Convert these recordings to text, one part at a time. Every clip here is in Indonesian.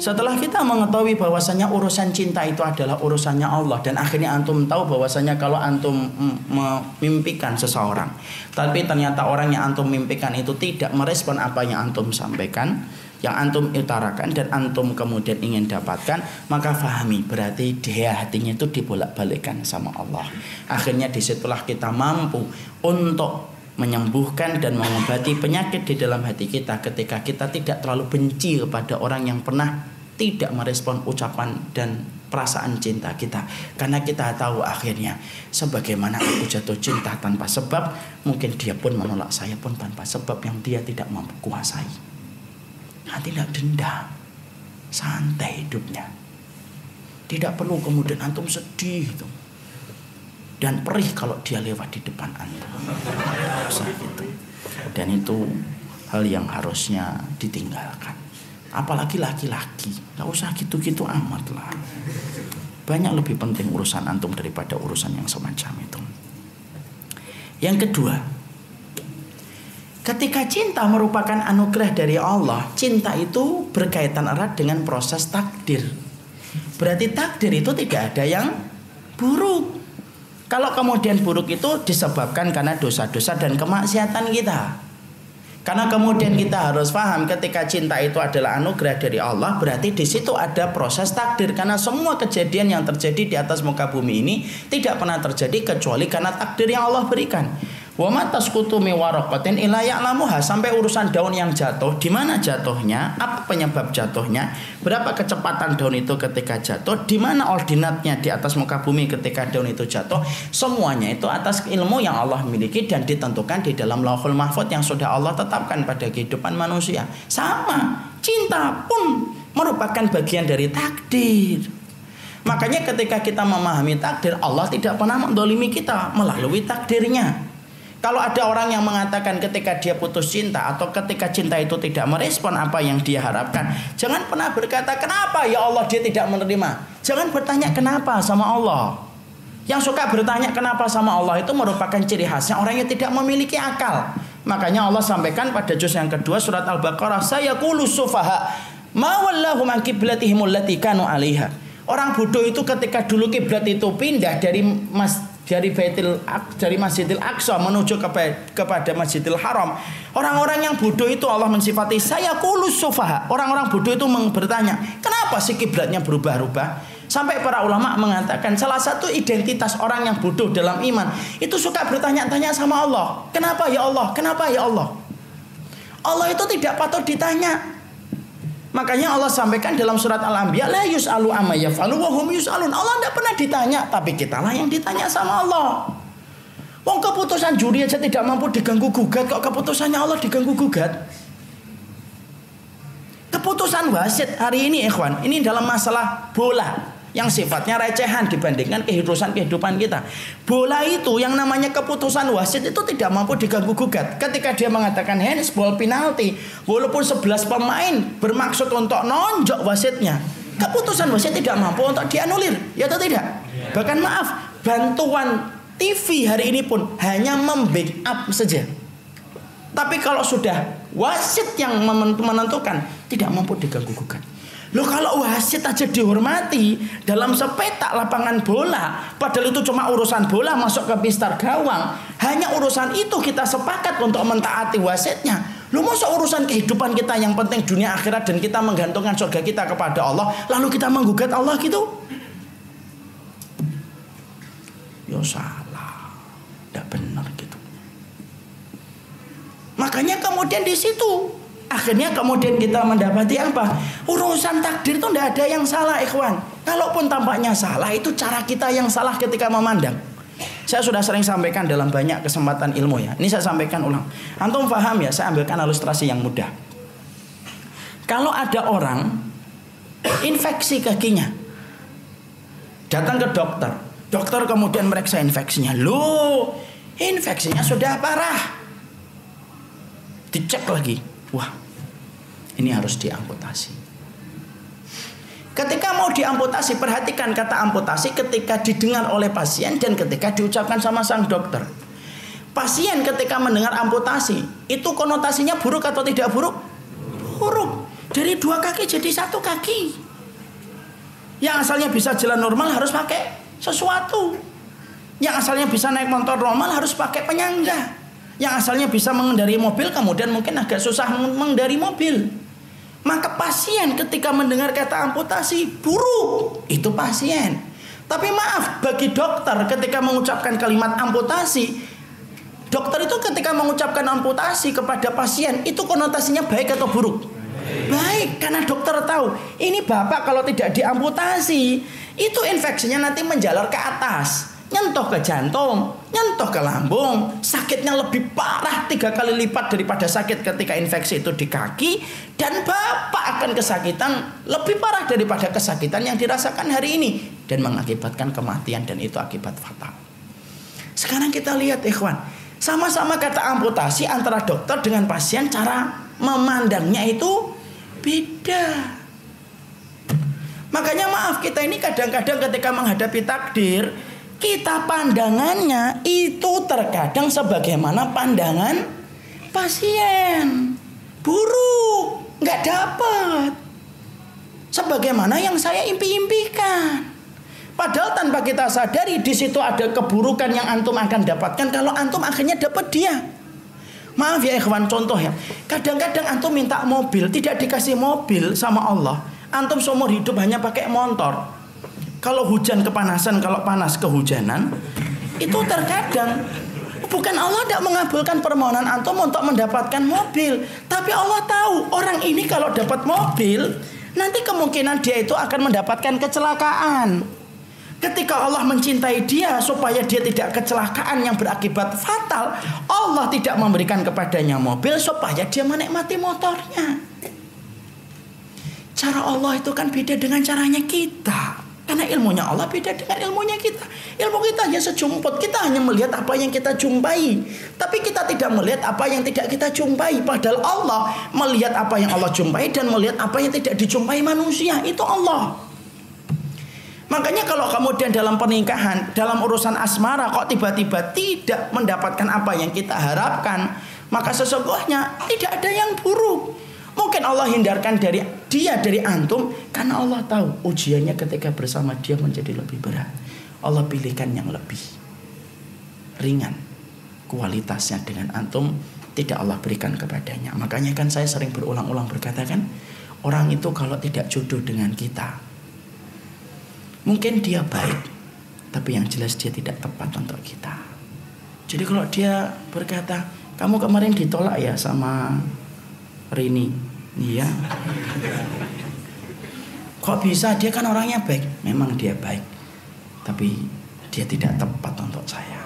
Setelah kita mengetahui bahwasanya urusan cinta itu adalah urusannya Allah dan akhirnya antum tahu bahwasanya kalau antum memimpikan seseorang, tapi ternyata orang yang antum mimpikan itu tidak merespon apa yang antum sampaikan, yang antum utarakan dan antum kemudian ingin dapatkan, maka fahami berarti dia hatinya itu dibolak-balikkan sama Allah. Akhirnya di situlah kita mampu untuk menyembuhkan dan mengobati penyakit di dalam hati kita ketika kita tidak terlalu benci kepada orang yang pernah tidak merespon ucapan dan perasaan cinta kita. Karena kita tahu akhirnya sebagaimana aku jatuh cinta tanpa sebab mungkin dia pun menolak saya pun tanpa sebab yang dia tidak mampu kuasai. Nah, tidak dendam santai hidupnya. Tidak perlu kemudian antum sedih gitu dan perih kalau dia lewat di depan Anda. Gitu. Dan itu hal yang harusnya ditinggalkan. Apalagi laki-laki, nggak usah gitu-gitu amat lah. Banyak lebih penting urusan antum daripada urusan yang semacam itu. Yang kedua, ketika cinta merupakan anugerah dari Allah, cinta itu berkaitan erat dengan proses takdir. Berarti takdir itu tidak ada yang buruk. Kalau kemudian buruk itu disebabkan karena dosa-dosa dan kemaksiatan kita. Karena kemudian kita harus paham ketika cinta itu adalah anugerah dari Allah, berarti di situ ada proses takdir karena semua kejadian yang terjadi di atas muka bumi ini tidak pernah terjadi kecuali karena takdir yang Allah berikan. Wa ma tasqutu sampai urusan daun yang jatuh, di mana jatuhnya, penyebab jatuhnya, berapa kecepatan daun itu ketika jatuh, di mana ordinatnya di atas muka bumi ketika daun itu jatuh, semuanya itu atas ilmu yang Allah miliki dan ditentukan di dalam Lauhul Mahfud yang sudah Allah tetapkan pada kehidupan manusia. Sama, cinta pun merupakan bagian dari takdir. Makanya ketika kita memahami takdir, Allah tidak pernah mendolimi kita melalui takdirnya. Kalau ada orang yang mengatakan ketika dia putus cinta atau ketika cinta itu tidak merespon apa yang dia harapkan, jangan pernah berkata kenapa ya Allah dia tidak menerima. Jangan bertanya kenapa sama Allah. Yang suka bertanya kenapa sama Allah itu merupakan ciri khasnya orang yang tidak memiliki akal. Makanya Allah sampaikan pada juz yang kedua surat Al-Baqarah, saya kulu sufaha ma wallahu man qiblatihim allati kanu 'alaiha. Orang bodoh itu ketika dulu kiblat itu pindah dari mas dari Baitul dari Masjidil Aqsa menuju ke, kepada Masjidil Haram. Orang-orang yang bodoh itu Allah mensifati saya kulus sofaha. Orang-orang bodoh itu bertanya, kenapa sih kiblatnya berubah-ubah? Sampai para ulama mengatakan salah satu identitas orang yang bodoh dalam iman itu suka bertanya-tanya sama Allah. Kenapa ya Allah? Kenapa ya Allah? Allah itu tidak patut ditanya. Makanya Allah sampaikan dalam surat Al-Anbiya la yus'alu amma yaf'alu wa hum yus'alun. Allah tidak pernah ditanya, tapi kita lah yang ditanya sama Allah. Wong keputusan juri aja tidak mampu diganggu gugat, kok keputusannya Allah diganggu gugat? Keputusan wasit hari ini ikhwan, ini dalam masalah bola yang sifatnya recehan dibandingkan kehidupan kehidupan kita. Bola itu yang namanya keputusan wasit itu tidak mampu diganggu gugat. Ketika dia mengatakan handsball penalti, walaupun 11 pemain bermaksud untuk nonjok wasitnya, keputusan wasit tidak mampu untuk dianulir, ya atau tidak? Bahkan maaf, bantuan TV hari ini pun hanya membackup saja. Tapi kalau sudah wasit yang menentukan tidak mampu diganggu gugat. Loh kalau wasit aja dihormati dalam sepetak lapangan bola, padahal itu cuma urusan bola masuk ke pistar gawang, hanya urusan itu kita sepakat untuk mentaati wasitnya. Lu masa urusan kehidupan kita yang penting dunia akhirat dan kita menggantungkan surga kita kepada Allah, lalu kita menggugat Allah gitu? Yo salah, tidak benar gitu. Makanya kemudian di situ Akhirnya kemudian kita mendapati apa? Urusan takdir itu tidak ada yang salah ikhwan. Kalaupun tampaknya salah itu cara kita yang salah ketika memandang. Saya sudah sering sampaikan dalam banyak kesempatan ilmu ya. Ini saya sampaikan ulang. Antum paham ya, saya ambilkan ilustrasi yang mudah. Kalau ada orang infeksi kakinya. Datang ke dokter. Dokter kemudian meriksa infeksinya. Loh, infeksinya sudah parah. Dicek lagi Wah, ini harus diamputasi. Ketika mau diamputasi, perhatikan kata amputasi ketika didengar oleh pasien dan ketika diucapkan sama sang dokter. Pasien ketika mendengar amputasi, itu konotasinya buruk atau tidak buruk? Buruk. Dari dua kaki jadi satu kaki. Yang asalnya bisa jalan normal harus pakai sesuatu. Yang asalnya bisa naik motor normal harus pakai penyangga. Yang asalnya bisa mengendari mobil kemudian mungkin agak susah mengendari mobil. Maka pasien ketika mendengar kata amputasi buruk, itu pasien. Tapi maaf bagi dokter ketika mengucapkan kalimat amputasi, dokter itu ketika mengucapkan amputasi kepada pasien itu konotasinya baik atau buruk? Baik, karena dokter tahu ini bapak kalau tidak diamputasi itu infeksinya nanti menjalar ke atas, nyentuh ke jantung, nyentuh ke lambung, sakitnya lebih parah tiga kali lipat daripada sakit ketika infeksi itu di kaki dan bapak akan kesakitan lebih parah daripada kesakitan yang dirasakan hari ini dan mengakibatkan kematian dan itu akibat fatal. Sekarang kita lihat ikhwan, sama-sama kata amputasi antara dokter dengan pasien cara memandangnya itu beda. Makanya maaf kita ini kadang-kadang ketika menghadapi takdir kita pandangannya itu terkadang sebagaimana pandangan pasien buruk nggak dapat sebagaimana yang saya impi-impikan padahal tanpa kita sadari di situ ada keburukan yang antum akan dapatkan kalau antum akhirnya dapat dia Maaf ya ikhwan contoh ya. Kadang-kadang antum minta mobil, tidak dikasih mobil sama Allah. Antum seumur hidup hanya pakai motor. Kalau hujan kepanasan, kalau panas kehujanan, itu terkadang bukan Allah tidak mengabulkan permohonan antum untuk mendapatkan mobil, tapi Allah tahu orang ini kalau dapat mobil, nanti kemungkinan dia itu akan mendapatkan kecelakaan. Ketika Allah mencintai dia supaya dia tidak kecelakaan yang berakibat fatal, Allah tidak memberikan kepadanya mobil supaya dia menikmati motornya. Cara Allah itu kan beda dengan caranya kita. Karena ilmunya Allah beda dengan ilmunya kita. Ilmu kita hanya sejumput. Kita hanya melihat apa yang kita jumpai. Tapi kita tidak melihat apa yang tidak kita jumpai. Padahal Allah melihat apa yang Allah jumpai dan melihat apa yang tidak dijumpai manusia. Itu Allah. Makanya kalau kemudian dalam pernikahan, dalam urusan asmara kok tiba-tiba tidak mendapatkan apa yang kita harapkan, maka sesungguhnya tidak ada yang buruk. Mungkin Allah hindarkan dari dia dari antum karena Allah tahu ujiannya ketika bersama dia menjadi lebih berat. Allah pilihkan yang lebih ringan kualitasnya dengan antum tidak Allah berikan kepadanya. Makanya kan saya sering berulang-ulang berkata kan, orang itu kalau tidak jodoh dengan kita, Mungkin dia baik, tapi yang jelas dia tidak tepat untuk kita. Jadi kalau dia berkata, kamu kemarin ditolak ya sama Rini, iya. Kok bisa? Dia kan orangnya baik. Memang dia baik, tapi dia tidak tepat untuk saya.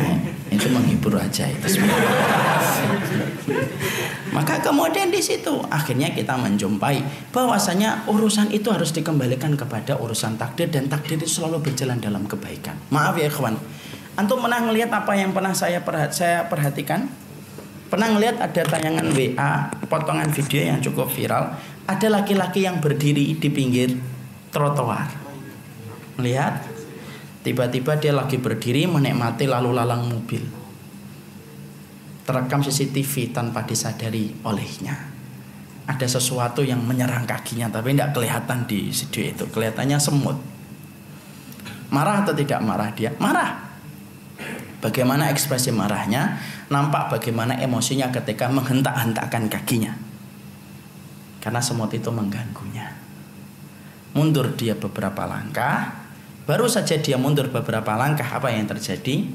Nah, itu menghibur aja itu maka kemudian di situ akhirnya kita menjumpai bahwasanya urusan itu harus dikembalikan kepada urusan takdir dan takdir itu selalu berjalan dalam kebaikan. Maaf ya kawan, antum pernah ngelihat apa yang pernah saya perhat saya perhatikan? Pernah ngelihat ada tayangan WA, potongan video yang cukup viral, ada laki-laki yang berdiri di pinggir trotoar. Melihat tiba-tiba dia lagi berdiri menikmati lalu lalang mobil terekam CCTV tanpa disadari olehnya. Ada sesuatu yang menyerang kakinya tapi tidak kelihatan di video itu. Kelihatannya semut. Marah atau tidak marah dia? Marah. Bagaimana ekspresi marahnya? Nampak bagaimana emosinya ketika menghentak-hentakkan kakinya. Karena semut itu mengganggunya. Mundur dia beberapa langkah. Baru saja dia mundur beberapa langkah, apa yang terjadi?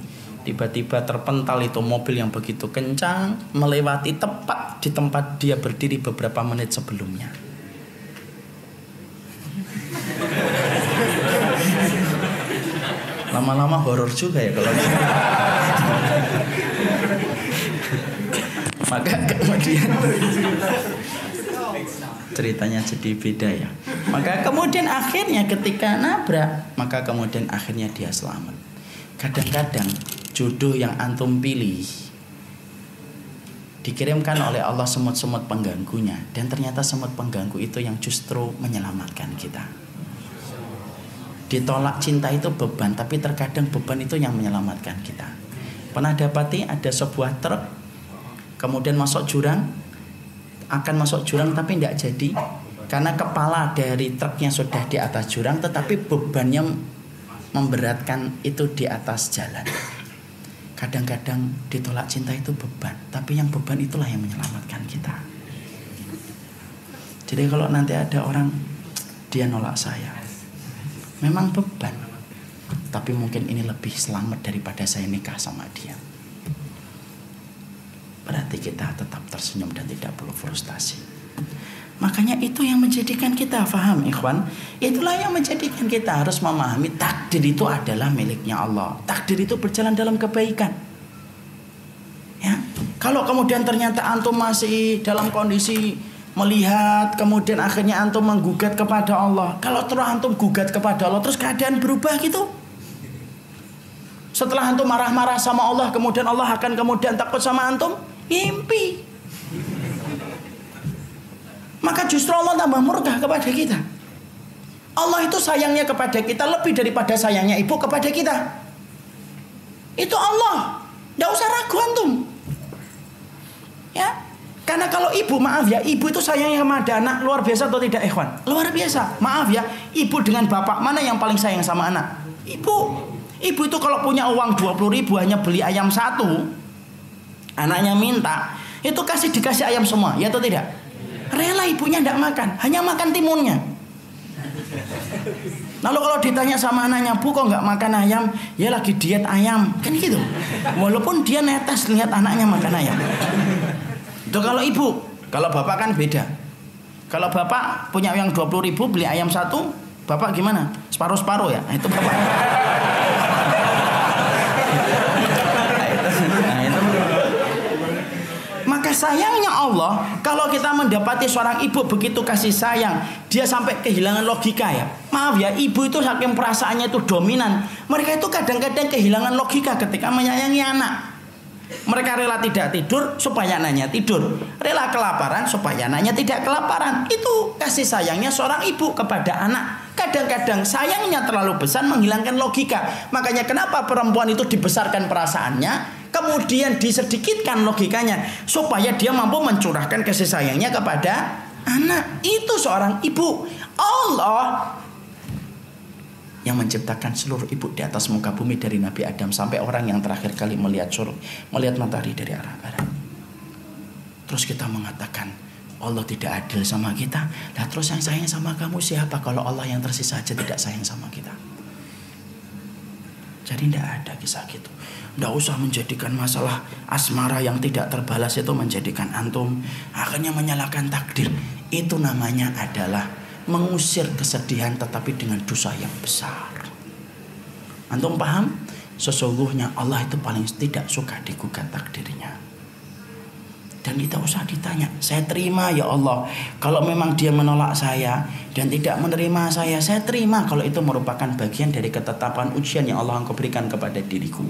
tiba-tiba terpental itu mobil yang begitu kencang melewati tepat di tempat dia berdiri beberapa menit sebelumnya. Lama-lama horor juga ya kalau gitu. Maka kemudian ceritanya jadi beda ya. Maka kemudian akhirnya ketika nabrak, maka kemudian akhirnya dia selamat. Kadang-kadang jodoh yang antum pilih dikirimkan oleh Allah semut-semut pengganggunya dan ternyata semut pengganggu itu yang justru menyelamatkan kita ditolak cinta itu beban tapi terkadang beban itu yang menyelamatkan kita pernah dapati ada sebuah truk kemudian masuk jurang, akan masuk jurang tapi tidak jadi karena kepala dari truknya sudah di atas jurang tetapi bebannya memberatkan itu di atas jalan. Kadang-kadang ditolak cinta itu beban, tapi yang beban itulah yang menyelamatkan kita. Jadi kalau nanti ada orang dia nolak saya, memang beban, tapi mungkin ini lebih selamat daripada saya nikah sama dia. Berarti kita tetap tersenyum dan tidak perlu frustasi. Makanya itu yang menjadikan kita faham ikhwan. Itulah yang menjadikan kita harus memahami takdir itu adalah miliknya Allah. Takdir itu berjalan dalam kebaikan. Ya. Kalau kemudian ternyata antum masih dalam kondisi melihat kemudian akhirnya antum menggugat kepada Allah. Kalau terus antum gugat kepada Allah terus keadaan berubah gitu. Setelah antum marah-marah sama Allah kemudian Allah akan kemudian takut sama antum, mimpi. Maka justru Allah tambah murka kepada kita. Allah itu sayangnya kepada kita lebih daripada sayangnya ibu kepada kita. Itu Allah. Tidak usah ragu antum. Ya, karena kalau ibu maaf ya, ibu itu sayangnya sama anak luar biasa atau tidak ikhwan? Luar biasa. Maaf ya, ibu dengan bapak mana yang paling sayang sama anak? Ibu. Ibu itu kalau punya uang 20 ribu hanya beli ayam satu, anaknya minta, itu kasih dikasih ayam semua, ya atau tidak? Rela ibunya tidak makan, hanya makan timunnya. Lalu kalau ditanya sama anaknya, bu kok nggak makan ayam? Ya lagi diet ayam, kan gitu. Walaupun dia netes lihat anaknya makan ayam. Itu kalau ibu, kalau bapak kan beda. Kalau bapak punya yang 20 ribu beli ayam satu, bapak gimana? Separuh-separuh ya? Itu bapak. Maka sayangnya Allah, kalau kita mendapati seorang ibu begitu kasih sayang, dia sampai kehilangan logika ya. Maaf ya, ibu itu saking perasaannya itu dominan. Mereka itu kadang-kadang kehilangan logika ketika menyayangi anak. Mereka rela tidak tidur supaya anaknya tidur. Rela kelaparan supaya anaknya tidak kelaparan. Itu kasih sayangnya seorang ibu kepada anak. Kadang-kadang sayangnya terlalu besar menghilangkan logika. Makanya kenapa perempuan itu dibesarkan perasaannya, kemudian disedikitkan logikanya supaya dia mampu mencurahkan kasih sayangnya kepada anak. Itu seorang ibu. Allah yang menciptakan seluruh ibu di atas muka bumi dari Nabi Adam sampai orang yang terakhir kali melihat suruh melihat matahari dari arah barat. Terus kita mengatakan Allah tidak adil sama kita. Nah terus yang sayang sama kamu siapa kalau Allah yang tersisa aja tidak sayang sama kita? Jadi tidak ada kisah gitu. Tidak usah menjadikan masalah asmara yang tidak terbalas itu menjadikan antum akhirnya menyalahkan takdir. Itu namanya adalah mengusir kesedihan tetapi dengan dosa yang besar. Antum paham? Sesungguhnya Allah itu paling tidak suka digugat takdirnya. Dan kita usah ditanya, saya terima ya Allah. Kalau memang dia menolak saya dan tidak menerima saya, saya terima kalau itu merupakan bagian dari ketetapan ujian yang Allah berikan kepada diriku.